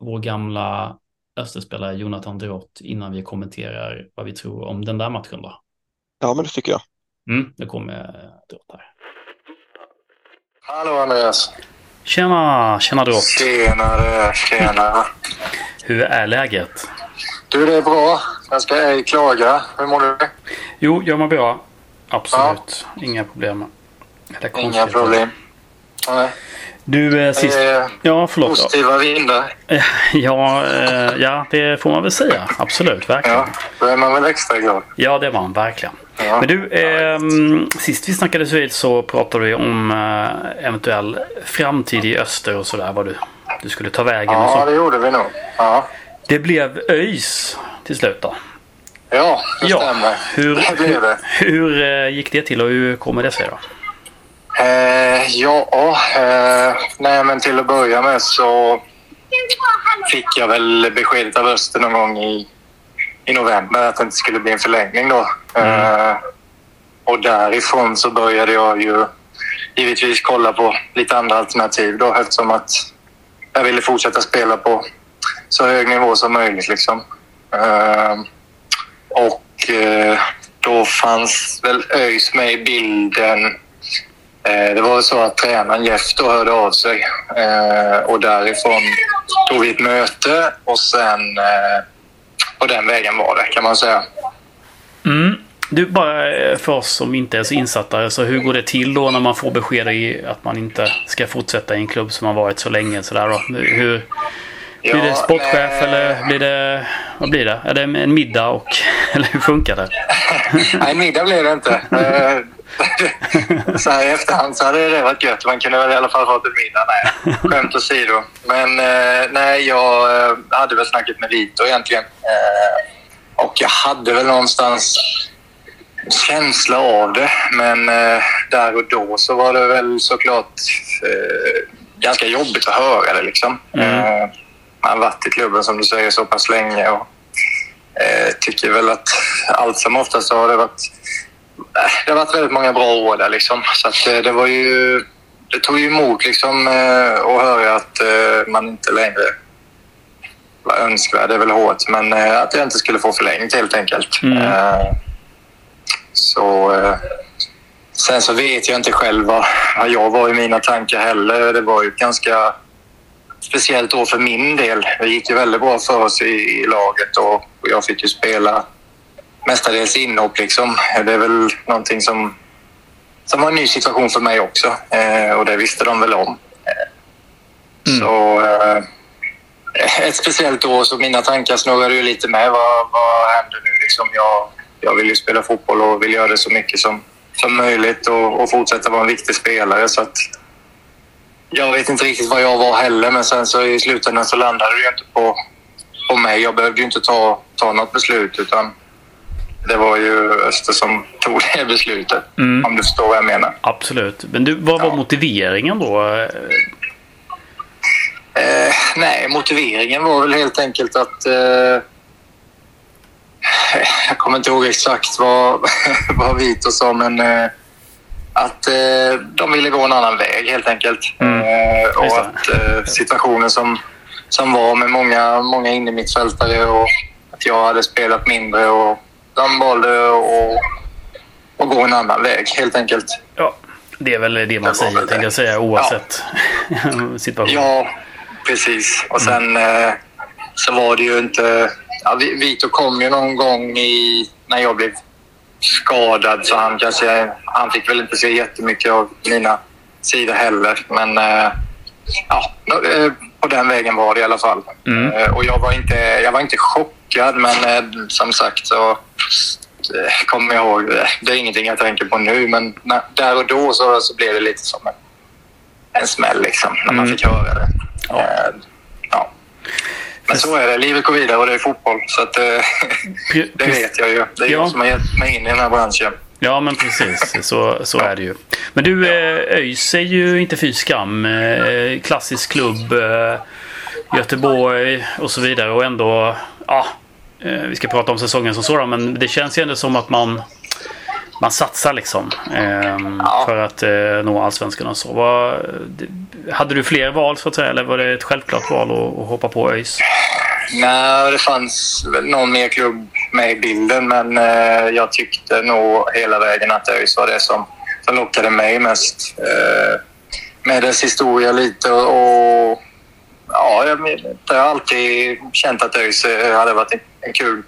Speaker 1: vår gamla Österspelare Jonathan Drott innan vi kommenterar vad vi tror om den där matchen då?
Speaker 2: Ja, men det tycker jag.
Speaker 1: Mm, det kommer Drott här.
Speaker 4: Hallå Andreas!
Speaker 1: Tjena, tjena Drott!
Speaker 4: Tjenare, tjena!
Speaker 1: Hur är läget?
Speaker 4: Du, det är bra. Jag ska ej klaga. Hur mår du?
Speaker 1: Jo, jag mår bra. Absolut. Ja. Inga problem.
Speaker 4: Inga problem. Nej.
Speaker 1: Du, eh, sist... Eh, ja, förlåt.
Speaker 4: Positiva vindar.
Speaker 1: Ja, eh, ja, det får man väl säga. Absolut, verkligen. Ja,
Speaker 4: då är man väl extra glad.
Speaker 1: Ja, det var man verkligen. Ja. Men du, eh, sist vi snackades vid så pratade vi om eh, eventuell framtid i öster och sådär. Vad du, du skulle ta vägen.
Speaker 4: Ja,
Speaker 1: och så.
Speaker 4: det gjorde vi nog. Ja.
Speaker 1: Det blev ÖIS till slut då.
Speaker 4: Ja, det ja. stämmer.
Speaker 1: Hur, det blev det. Hur, hur eh, gick det till och hur kommer det sig då?
Speaker 4: Eh, ja, eh, nej men till att börja med så fick jag väl beskedet av Öster någon gång i, i november att det inte skulle bli en förlängning då. Mm. Eh, och därifrån så började jag ju givetvis kolla på lite andra alternativ då eftersom att jag ville fortsätta spela på så hög nivå som möjligt liksom. Eh, och eh, då fanns väl ÖIS med i bilden Eh, det var så att tränaren Jeff då hörde av sig eh, och därifrån tog vi ett möte och sen eh, på den vägen var det kan man säga.
Speaker 1: Mm. Du, bara eh, för oss som inte är så insatta, så hur går det till då när man får besked i att man inte ska fortsätta i en klubb som har varit så länge? Så där då? Hur, blir det sportchef nej. eller blir det, vad blir det? Är det en middag och, eller hur funkar det?
Speaker 4: nej, middag blir det inte. så här i efterhand så hade det varit gött. Man kunde väl i alla fall fått en middag. Nej, skämt åsido. Men eh, nej, jag eh, hade väl snackat med Vito egentligen. Eh, och jag hade väl någonstans känsla av det. Men eh, där och då så var det väl såklart eh, ganska jobbigt att höra det. Liksom. Mm. Eh, man varit i klubben som du säger så pass länge och tycker väl att allt som oftast har det varit det har varit väldigt många bra år där liksom. Så att eh, det var ju... Det tog ju emot liksom eh, att höra att eh, man inte längre var önskvärd. Det är väl hårt, men att jag inte skulle få förlängt helt enkelt. Mm. Så... Sen så vet jag inte själv vad, jag var i mina tankar heller. Det var ju ganska speciellt år för min del. Det gick ju väldigt bra för oss i, i laget och, jag fick ju spela mestadels inhopp. Liksom. Det är väl någonting som, som var en ny situation för mig också eh, och det visste de väl om. Mm. Så eh, ett speciellt år så mina tankar snurrade ju lite med. Vad, vad händer nu? Liksom jag, jag vill ju spela fotboll och vill göra det så mycket som, som möjligt och, och fortsätta vara en viktig spelare. Så att, jag vet inte riktigt vad jag var heller, men sen så i slutändan så landade det ju inte på, på mig. Jag behövde ju inte ta, ta något beslut utan det var ju Öster som tog det beslutet. Mm. Om du förstår vad jag menar.
Speaker 1: Absolut. Men du, vad var ja. motiveringen då?
Speaker 4: Eh, nej, motiveringen var väl helt enkelt att... Eh, jag kommer inte ihåg exakt vad, vad Vito sa, men eh, att eh, de ville gå en annan väg helt enkelt. Mm. Eh, och att eh, situationen som, som var med många, många innermittfältare och att jag hade spelat mindre och de valde att, att gå en annan väg helt enkelt.
Speaker 1: Ja, det är väl det man det säger, tänkte jag säga, oavsett ja. situation.
Speaker 4: Ja, precis. Och mm. sen mm. så var det ju inte... Ja, Vito kom ju någon gång i, när jag blev skadad så han kanske... Han fick väl inte se jättemycket av mina sidor heller. Men eh, ja, eh, på den vägen var det i alla fall. Mm. Och jag var inte, jag var inte chockad men som sagt så kommer jag ihåg. Det är ingenting jag tänker på nu, men när, där och då så, så blev det lite som en, en smäll liksom, när man mm. fick höra det. Ja. Eh, ja. Men så är det. Livet går vidare och det är fotboll. Så att, eh, det vet jag ju. Det är ja. jag som har gett mig in i den här branschen.
Speaker 1: Ja, men precis. Så, så är det ju. Men du, eh, ÖIS är ju inte fy skam. Eh, klassisk klubb. Göteborg och så vidare. Och ändå, ja, vi ska prata om säsongen som sådan. Men det känns ju ändå som att man man satsar liksom eh, ja. för att eh, nå allsvenskan och så. Var, hade du fler val så att säga eller var det ett självklart val att, att hoppa på ÖIS?
Speaker 4: Nej, det fanns någon mer klubb med i bilden men eh, jag tyckte nog hela vägen att ÖIS var det som, som lockade mig mest. Eh, med dess historia lite och, och ja, jag, jag har alltid känt att ÖIS hade varit en kul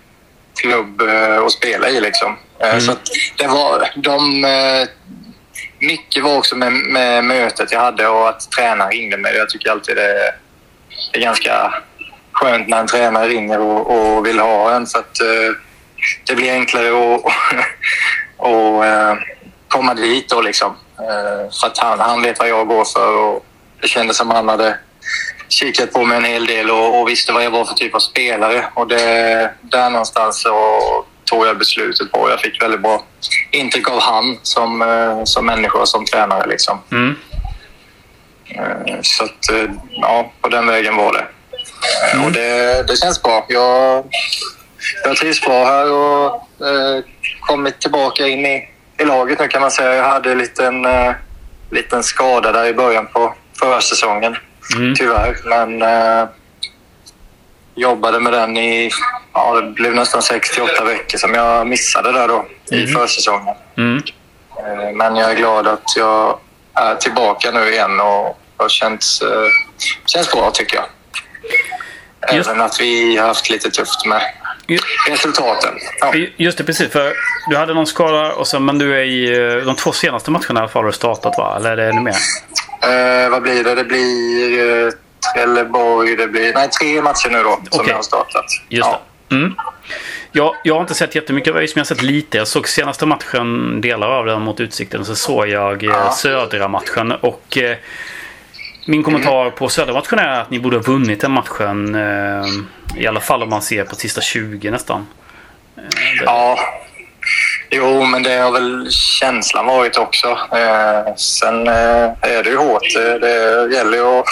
Speaker 4: klubb eh, att spela i. Liksom. Eh, mm. Så det var, de, eh, mycket var också med, med mötet jag hade och att tränaren ringde mig. Jag tycker alltid det är ganska skönt när en tränare ringer och, och vill ha en för att det blir enklare att och, komma dit då liksom. För att han, han vet vad jag går för och det kändes som han hade kikat på mig en hel del och, och, visste vad jag var för typ av spelare. Och det, där någonstans så tog jag beslutet på. Jag fick väldigt bra intryck av han som, eh, som människa och som tränare. Liksom. Mm. Eh, så att, eh, ja, på den vägen var det. Mm. Och det, det känns bra. Jag, jag trivs bra här och eh, kommit tillbaka in i, i laget nu kan man säga. Jag hade en liten, eh, liten skada där i början på förra säsongen. Mm. Tyvärr. Men eh, jobbade med den i... Ja, det blev nästan 68 veckor som jag missade där då mm. i försäsongen. Mm. Eh, men jag är glad att jag är tillbaka nu igen och det känns, eh, känns bra tycker jag. Just. Även att vi har haft lite tufft med resultaten.
Speaker 1: Ja. Just det, precis. För du hade någon skada, och sen, men du är i eh, de två senaste matcherna i alla fall har du startat va? Eller är det ännu mer?
Speaker 4: Eh, vad blir det? Det blir eh, Trelleborg. Det blir nej, tre matcher nu då som okay. jag har startat.
Speaker 1: Just ja. det. Mm. Jag, jag har inte sett jättemycket av ÖIS, men jag har sett lite. Jag såg senaste matchen, delar av den mot Utsikten. Så såg jag eh, ja. södra matchen. Och eh, min kommentar mm. på södra matchen är att ni borde ha vunnit den matchen. Eh, I alla fall om man ser på sista 20 nästan.
Speaker 4: Eh, ja, Jo, men det har väl känslan varit också. Eh, sen eh, är det ju hårt. Det gäller ju att,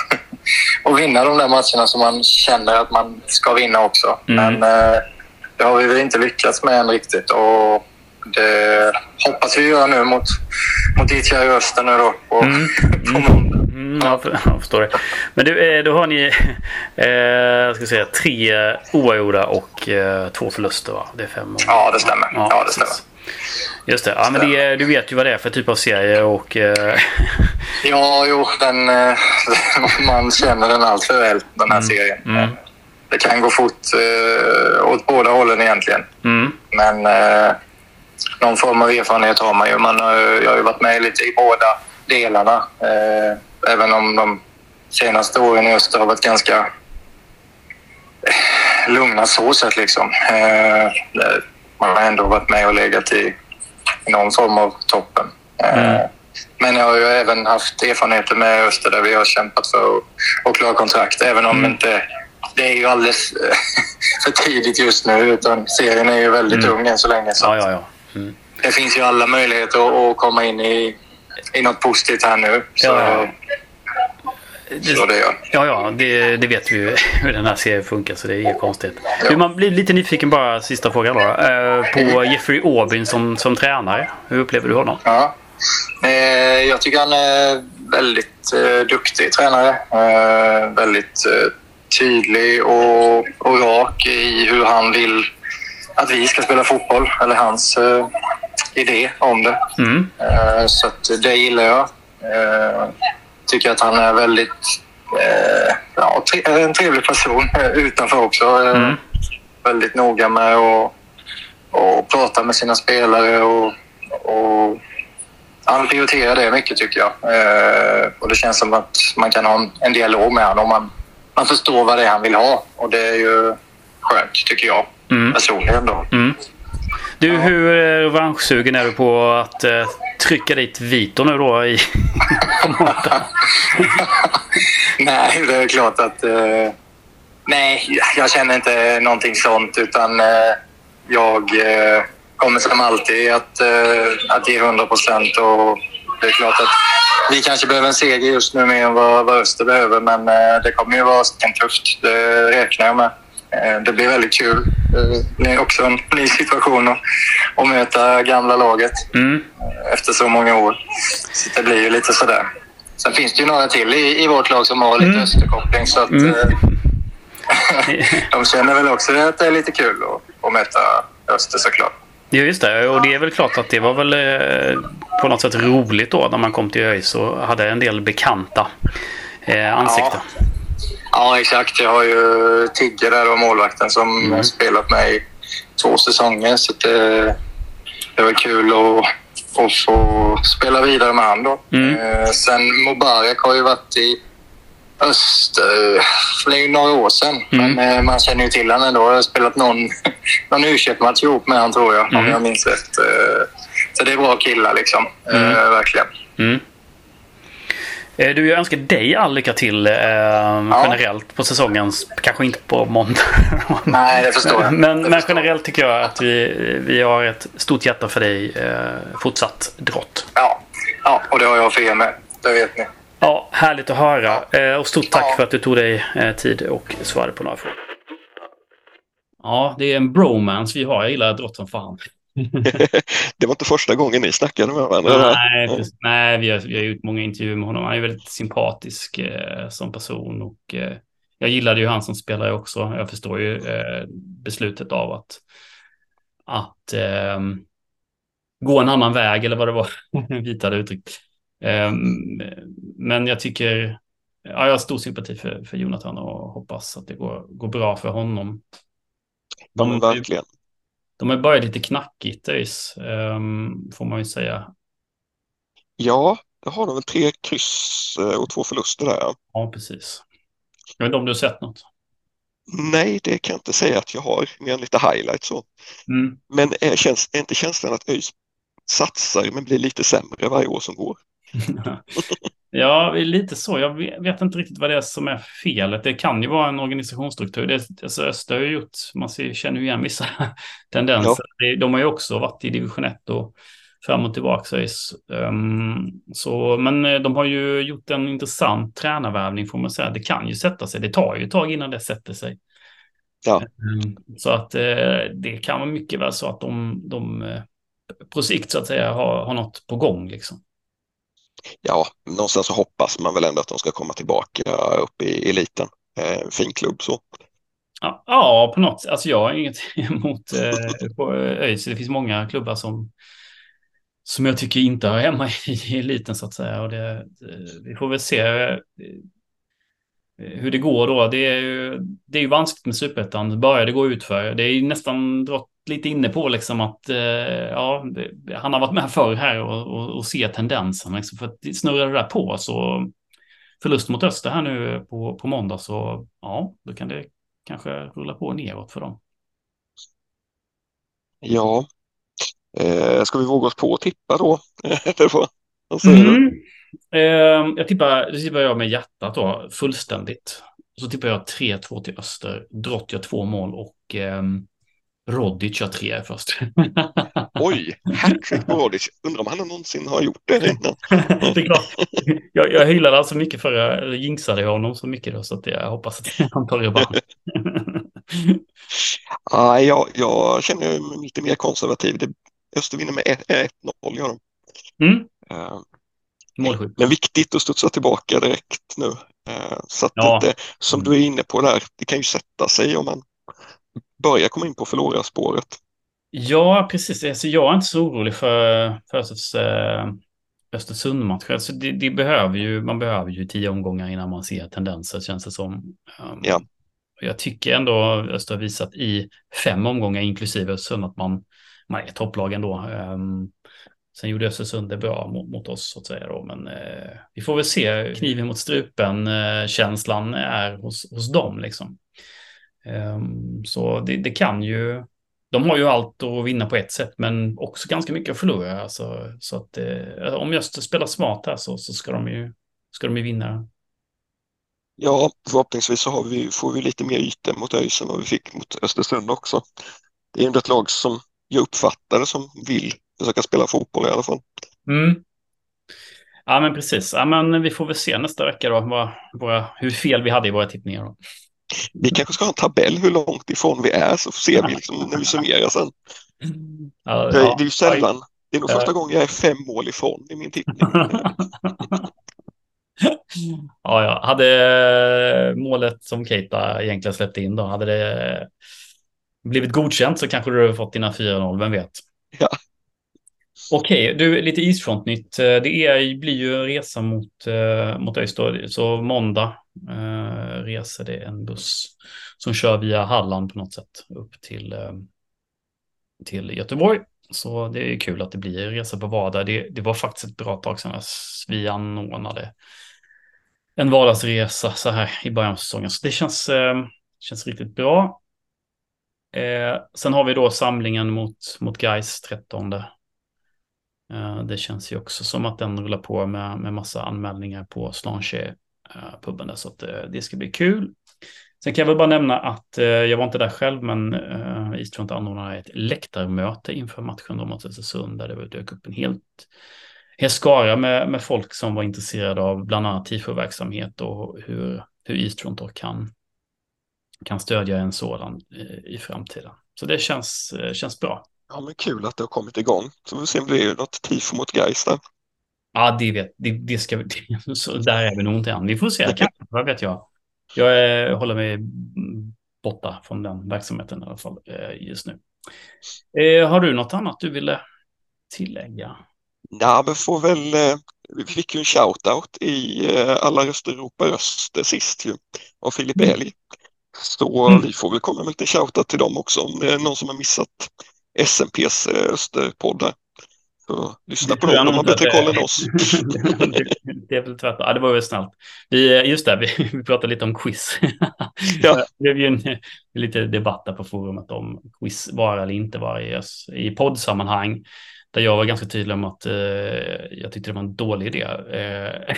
Speaker 4: att vinna de där matcherna som man känner att man ska vinna också. Mm. Men eh, det har vi väl inte lyckats med än riktigt. Och det hoppas vi göra nu mot, mot ITR Öster nu då på, mm. på måndag.
Speaker 1: Mm, jag, jag förstår det. Men du, eh, då har ni eh, ska säga, tre oavgjorda och eh, två förluster va? Det är fem
Speaker 4: år. Ja, det stämmer. Ja, ja det stämmer.
Speaker 1: Just det. Ja, men det, du vet ju vad det är för typ av serie och... Eh...
Speaker 4: ja, jo. Den, eh, man känner den allt för väl, den här mm. serien. Mm. Det kan gå fort eh, åt båda hållen egentligen. Mm. Men eh, någon form av erfarenhet har man ju. Man, jag har ju varit med lite i båda delarna. Eh, även om de senaste åren Öster har varit ganska eh, lugna så sett liksom. Eh, man har ändå varit med och legat i någon form av toppen. Mm. Men jag har ju även haft erfarenheter med Öster där vi har kämpat för att klara kontrakt. Även om mm. inte det är ju alldeles för tidigt just nu. Utan serien är ju väldigt mm. ung än så länge. Så
Speaker 1: ja, ja, ja. Mm.
Speaker 4: Det finns ju alla möjligheter att komma in i, i något positivt här nu. Så, ja,
Speaker 1: så det gör. Ja, ja, det, det vet vi ju hur den här serien funkar så det är inget konstigt. Ja. Man blir lite nyfiken bara, sista frågan då. Eh, på Jeffrey Aubin som, som tränare. Hur upplever du honom?
Speaker 4: Ja. Eh, jag tycker han är väldigt eh, duktig tränare. väldigt tydlig och, och rak i hur han vill att vi ska spela fotboll. Eller hans idé om det. Mm. så det gillar jag tycker att han är väldigt eh, ja, en trevlig person eh, utanför också. Eh, mm. Väldigt noga med att och prata med sina spelare och, och han prioriterar det mycket tycker jag. Eh, och det känns som att man kan ha en, en dialog med honom. Man, man förstår vad det är han vill ha och det är ju skönt tycker jag mm. personligen. Då. Mm.
Speaker 1: Du, ja. hur revanschsugen är du på att eh, trycka dit Vito nu då i
Speaker 4: Nej, det är klart att eh, Nej, jag känner inte någonting sånt utan eh, jag eh, kommer som alltid att, eh, att ge 100 procent. Det är klart att vi kanske behöver en seger just nu mer än vad, vad Öster behöver men eh, det kommer ju vara tufft. Det räknar jag med. Eh, det blir väldigt kul. Det är också en ny situation att, att möta gamla laget mm. efter så många år. Så det blir ju lite sådär. Sen finns det ju några till i, i vårt lag som har lite mm. Österkoppling så att mm. Eh, de känner väl också att det är lite kul att, att möta Öster såklart.
Speaker 1: Ja, just det. Och det är väl klart att det var väl eh, på något sätt roligt då när man kom till ÖIS och hade en del bekanta eh, ansikten.
Speaker 4: Ja. Ja. exakt. Jag har ju Tigge där och målvakten som mm. spelat med i två säsonger. Så det, det var kul att, att få spela vidare med honom. Mm. Eh, sen Mubarak har ju varit i Öster... Det är ju några år sedan, mm. men eh, man känner ju till honom ändå. Jag har spelat någon, någon u match ihop med honom, tror jag, mm. om jag minns rätt. Eh, så det är bra killar, liksom. Mm. Eh, verkligen. Mm.
Speaker 1: Du, jag önskar dig all lycka till eh, ja. generellt på säsongens, kanske inte på måndag.
Speaker 4: Nej, det förstår jag.
Speaker 1: Men, men generellt tycker jag att vi, vi har ett stort hjärta för dig eh, fortsatt drott.
Speaker 4: Ja. ja, och det har jag för er med. Det vet ni.
Speaker 1: Ja, härligt att höra. Eh, och stort tack ja. för att du tog dig eh, tid och svarade på några frågor. Ja, det är en bromance vi har. Jag gillar drott som fan.
Speaker 2: Det var inte första gången ni snackade med varandra?
Speaker 1: Nej, ja. nej vi, har, vi har gjort många intervjuer med honom. Han är väldigt sympatisk eh, som person och eh, jag gillade ju han som spelare också. Jag förstår ju eh, beslutet av att, att ehm, gå en annan väg eller vad det var Vita hade uttryckt. Ehm, men jag tycker, ja, jag har stor sympati för, för Jonathan och hoppas att det går, går bra för honom.
Speaker 2: Ja, verkligen.
Speaker 1: De har börjat lite knackigt, ÖIS, um, får man ju säga.
Speaker 2: Ja, det har de väl tre kryss eh, och två förluster där.
Speaker 1: Ja, precis. Jag vet inte om du har sett något?
Speaker 2: Nej, det kan jag inte säga att jag har, mer än lite highlights så. Mm. Men är, känns, är inte känslan att ÖIS satsar men blir lite sämre varje år som går?
Speaker 1: ja, lite så. Jag vet inte riktigt vad det är som är felet. Det kan ju vara en organisationsstruktur. Det, alltså Öster har ju gjort, man ser, känner ju igen vissa tendenser. Ja. De har ju också varit i division 1 och fram och tillbaka. Um, så, men eh, de har ju gjort en intressant tränarvärvning får man säga. Det kan ju sätta sig. Det tar ju ett tag innan det sätter sig. Ja. Um, så att uh, det kan vara mycket väl så att de, de uh, på sikt så att säga har, har något på gång liksom
Speaker 2: ja, någonstans så hoppas man väl ändå att de ska komma tillbaka upp i eliten. Eh, fin klubb så.
Speaker 1: Ja, på något sätt. Alltså jag har inget emot eh, ÖIS. Det finns många klubbar som, som jag tycker inte hör hemma i eliten så att säga. Och det, vi får väl se eh, hur det går då. Det är ju, det är ju vanskligt med superettan. Börjar det gå utför. Det är ju nästan drott lite inne på liksom att eh, ja, han har varit med förr här och, och, och ser tendensen. Liksom, för att snurrar det där på så förlust mot Öster här nu på, på måndag så ja, då kan det kanske rulla på neråt för dem.
Speaker 2: Ja, eh, ska vi våga oss på att tippa då?
Speaker 1: mm. eh, jag tippar, det tippar jag med hjärtat då, fullständigt. Så tippar jag 3-2 till Öster, Drott gör två mål och eh, Rodic har tre först.
Speaker 2: Oj, hattrick på Rodic. Undrar om han någonsin har gjort det innan.
Speaker 1: det är klart. Jag, jag hyllade alltså mycket för jag jinxade honom så mycket då så att jag hoppas att han tar revansch.
Speaker 2: ah, jag, jag känner mig lite mer konservativ. Det, Öster vinner med 1-0 gör de. Mm. Uh, men viktigt att studsa tillbaka direkt nu. Uh, så att ja. det, som du är inne på där, det kan ju sätta sig om man börjar komma in på förlorarspåret.
Speaker 1: Ja, precis. Alltså, jag är inte så orolig för, för Östers, äh, Östersund-matcher. Alltså, det, det, behöver ju, man behöver ju tio omgångar innan man ser tendenser, känns det som. Um, ja. Jag tycker ändå Öster har visat i fem omgångar, inklusive Östersund, att man, man är topplag ändå. Um, Sen gjorde Östersund det bra mot, mot oss så att säga då, men eh, vi får väl se kniven mot strupen eh, känslan är hos, hos dem liksom. Ehm, så det, det, kan ju, de har ju allt att vinna på ett sätt men också ganska mycket att förlora. Alltså, så att eh, om Öster spelar smart här så, så ska, de ju, ska de ju vinna.
Speaker 2: Ja, förhoppningsvis så har vi, får vi lite mer yta mot ÖIS än vad vi fick mot Östersund också. Det är ändå ett lag som jag uppfattar det som vill försöka spela fotboll i alla fall.
Speaker 1: Mm. Ja, men precis. Ja, men vi får väl se nästa vecka då vad, våra, hur fel vi hade i våra tippningar. Då.
Speaker 2: Vi kanske ska ha en tabell hur långt ifrån vi är så ser vi liksom när vi summerar sen. Ja, det, är ju sällan. Det är nog första gången jag är fem mål ifrån i min tippning.
Speaker 1: ja, ja. Hade målet som Keita egentligen släppte in då, hade det blivit godkänt så kanske du hade fått dina 4-0, vem vet?
Speaker 2: Ja.
Speaker 1: Okej, okay, du, lite isfrontnytt. Eh, det är, blir ju en resa mot, eh, mot Öystad, så måndag eh, reser det en buss som kör via Halland på något sätt upp till, eh, till Göteborg. Så det är kul att det blir resa på vardag. Det, det var faktiskt ett bra tag sedan vi anordnade en vardagsresa så här i början av säsongen. Så det känns, känns riktigt bra. Eh, sen har vi då samlingen mot, mot Gais 13. Eh, det känns ju också som att den rullar på med, med massa anmälningar på Slanche-puben. Eh, så att, eh, det ska bli kul. Sen kan jag väl bara nämna att jag var inte där själv, men eh, Eastfront anordnade ett läktarmöte inför matchen mot Östersund där det dök upp en helt, skara med, med folk som var intresserade av bland annat tifo-verksamhet och hur, hur Eastfront då kan kan stödja en sådan i, i framtiden. Så det känns, känns bra.
Speaker 2: Ja, men kul att det har kommit igång. Så vi se om det blir något tifo mot Gais där.
Speaker 1: Ja, det vet det, det ska vi. Så där är vi nog inte än. Vi får se. Kanske, vad vet jag. Jag är, håller mig borta från den verksamheten i alla fall eh, just nu. Eh, har du något annat du ville tillägga?
Speaker 2: Ja, men får väl. Eh, vi fick ju en shout-out i Alla röster Europa röster sist ju av Filip mm. Elg. Så mm. vi får väl komma med lite shoutout till dem också om det är någon som har missat SMPs eh, Österpoddar. Så lyssna på dem, de har bättre koll än oss.
Speaker 1: det är väl tvärtom. Ja, det var väl snällt. Vi, eh, just det, vi, vi pratade lite om quiz. ja. Det blev ju en, lite debatt där på forumet om quiz vara eller inte vara i, i poddsammanhang. Där jag var ganska tydlig om att eh, jag tyckte det var en dålig idé. Eh,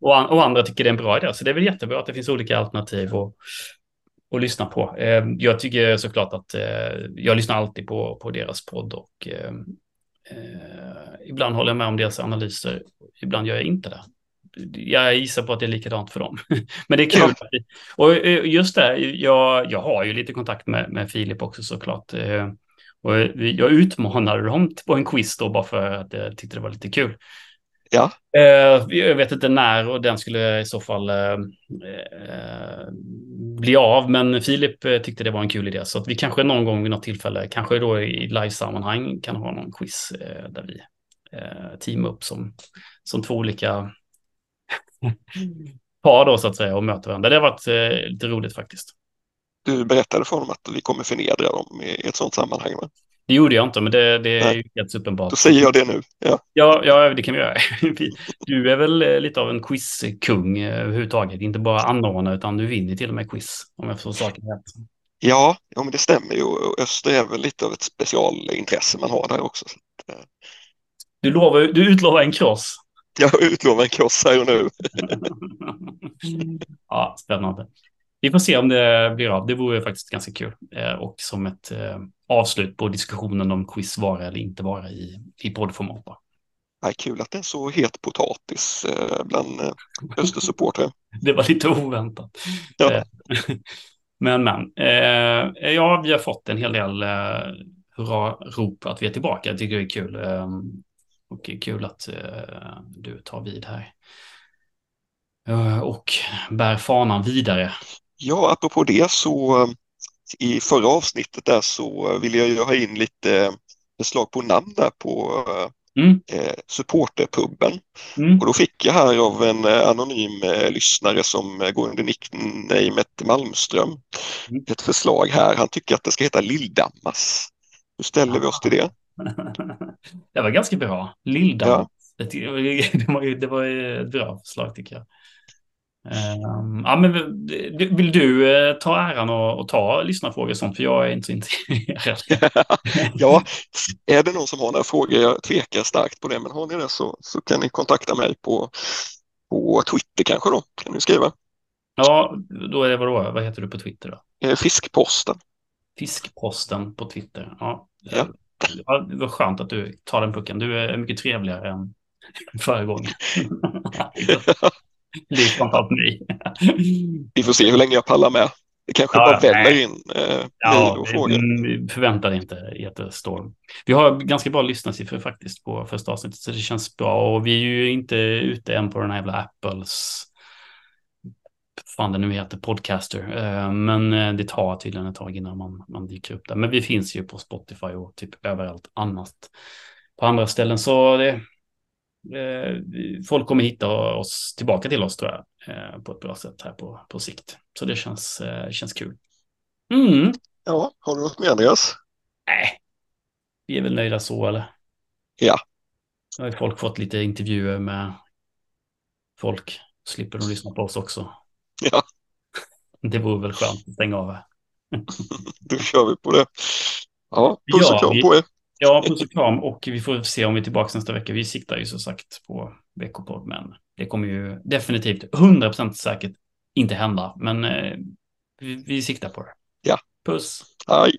Speaker 1: och, an och, andra tycker det är en bra idé. Så det är väl jättebra att det finns olika alternativ att, att lyssna på. Eh, jag tycker såklart att eh, jag lyssnar alltid på, på deras podd och eh, eh, ibland håller jag med om deras analyser. Ibland gör jag inte det. Jag gissar på att det är likadant för dem. Men det är kul. Och just det, jag, jag har ju lite kontakt med, med Filip också såklart. Och jag utmanade dem på en quiz då bara för att jag tyckte det var lite kul.
Speaker 2: Ja.
Speaker 1: Eh, jag vet inte när och den skulle i så fall eh, eh, bli av, men Filip tyckte det var en kul idé. Så att vi kanske någon gång vid något tillfälle, kanske då i live-sammanhang, kan ha någon quiz där vi teamar upp som, som två olika par då så att säga och möter varandra. Det har varit lite roligt faktiskt
Speaker 2: du berättade för honom att vi kommer förnedra dem i ett sådant sammanhang. Va?
Speaker 1: Det gjorde jag inte, men det, det är ju helt uppenbart.
Speaker 2: Då säger jag det nu. Ja,
Speaker 1: ja, ja det kan vi göra. Du är väl eh, lite av en quizkung eh, överhuvudtaget. Inte bara anordnare, utan du vinner till och med quiz, om jag får saken rätt.
Speaker 2: Ja, ja, men det stämmer ju. Öster är väl lite av ett specialintresse man har där också. Eh.
Speaker 1: Du, lovar, du utlovar en kross.
Speaker 2: Jag utlovar en kross här och nu.
Speaker 1: ja, spännande vi får se om det blir av. Det vore faktiskt ganska kul. Eh, och som ett eh, avslut på diskussionen om quiz vara eller inte vara i, i poddformat.
Speaker 2: Ja, kul att det är så het potatis eh, bland eh, Östersupportrar.
Speaker 1: det var lite oväntat. Ja. Eh, men, men. Eh, ja, vi har fått en hel del eh, hurra-rop att vi är tillbaka. Jag tycker det är kul. Eh, och kul att du tar vid här. Och bär fanan vidare.
Speaker 2: Ja, apropå det så i förra avsnittet där så ville jag ju ha in lite förslag på namn där på mm. eh, supporterpubben. Mm. Och då fick jag här av en eh, anonym eh, lyssnare som går under nicknamet Malmström mm. ett förslag här. Han tycker att det ska heta Lilldammas. Hur ställer vi oss till det?
Speaker 1: det var ganska bra. Lilldammas. Ja. Det, var, det var ett bra förslag tycker jag. Um, ja, men vill du uh, ta äran och, och ta lyssnarfrågor och sånt? För jag är inte så intresserad.
Speaker 2: ja, är det någon som har några frågor, jag tvekar starkt på det, men har ni det så, så kan ni kontakta mig på, på Twitter kanske då, kan ni skriva.
Speaker 1: Ja, då är det vadå? Vad heter du på Twitter då?
Speaker 2: Eh, Fiskposten.
Speaker 1: Fiskposten på Twitter. Ja.
Speaker 2: Ja.
Speaker 1: ja. Det var skönt att du tar den pucken. Du är mycket trevligare än förra gången. är framförallt mig.
Speaker 2: Vi får se hur länge jag pallar med. Det kanske ja, bara väller in eh,
Speaker 1: ja, och frågor. Vi förväntar inte jättestorm. Vi har ganska bra lyssnarsiffror faktiskt på första avsnittet, så det känns bra. Och vi är ju inte ute än på den här jävla Apples fan det nu heter, podcaster. Eh, men eh, det tar tydligen ett tag innan man, man dyker upp där. Men vi finns ju på Spotify och typ överallt annat på andra ställen. Så det, folk kommer hitta oss tillbaka till oss tror jag på ett bra sätt här på, på sikt. Så det känns, känns kul.
Speaker 2: Mm. Ja, har du något mer Andreas?
Speaker 1: Nej, vi är väl nöjda så eller?
Speaker 2: Ja.
Speaker 1: Nu har folk fått lite intervjuer med folk. Slipper de lyssna på oss också.
Speaker 2: Ja.
Speaker 1: Det vore väl skönt att stänga av.
Speaker 2: Då kör vi på det. Ja, puss och kram på er.
Speaker 1: Ja, puss och kram och vi får se om vi är tillbaka nästa vecka. Vi siktar ju så sagt på veckopodd, men det kommer ju definitivt 100% säkert inte hända. Men eh, vi, vi siktar på det.
Speaker 2: Ja.
Speaker 1: Puss.
Speaker 2: Hej.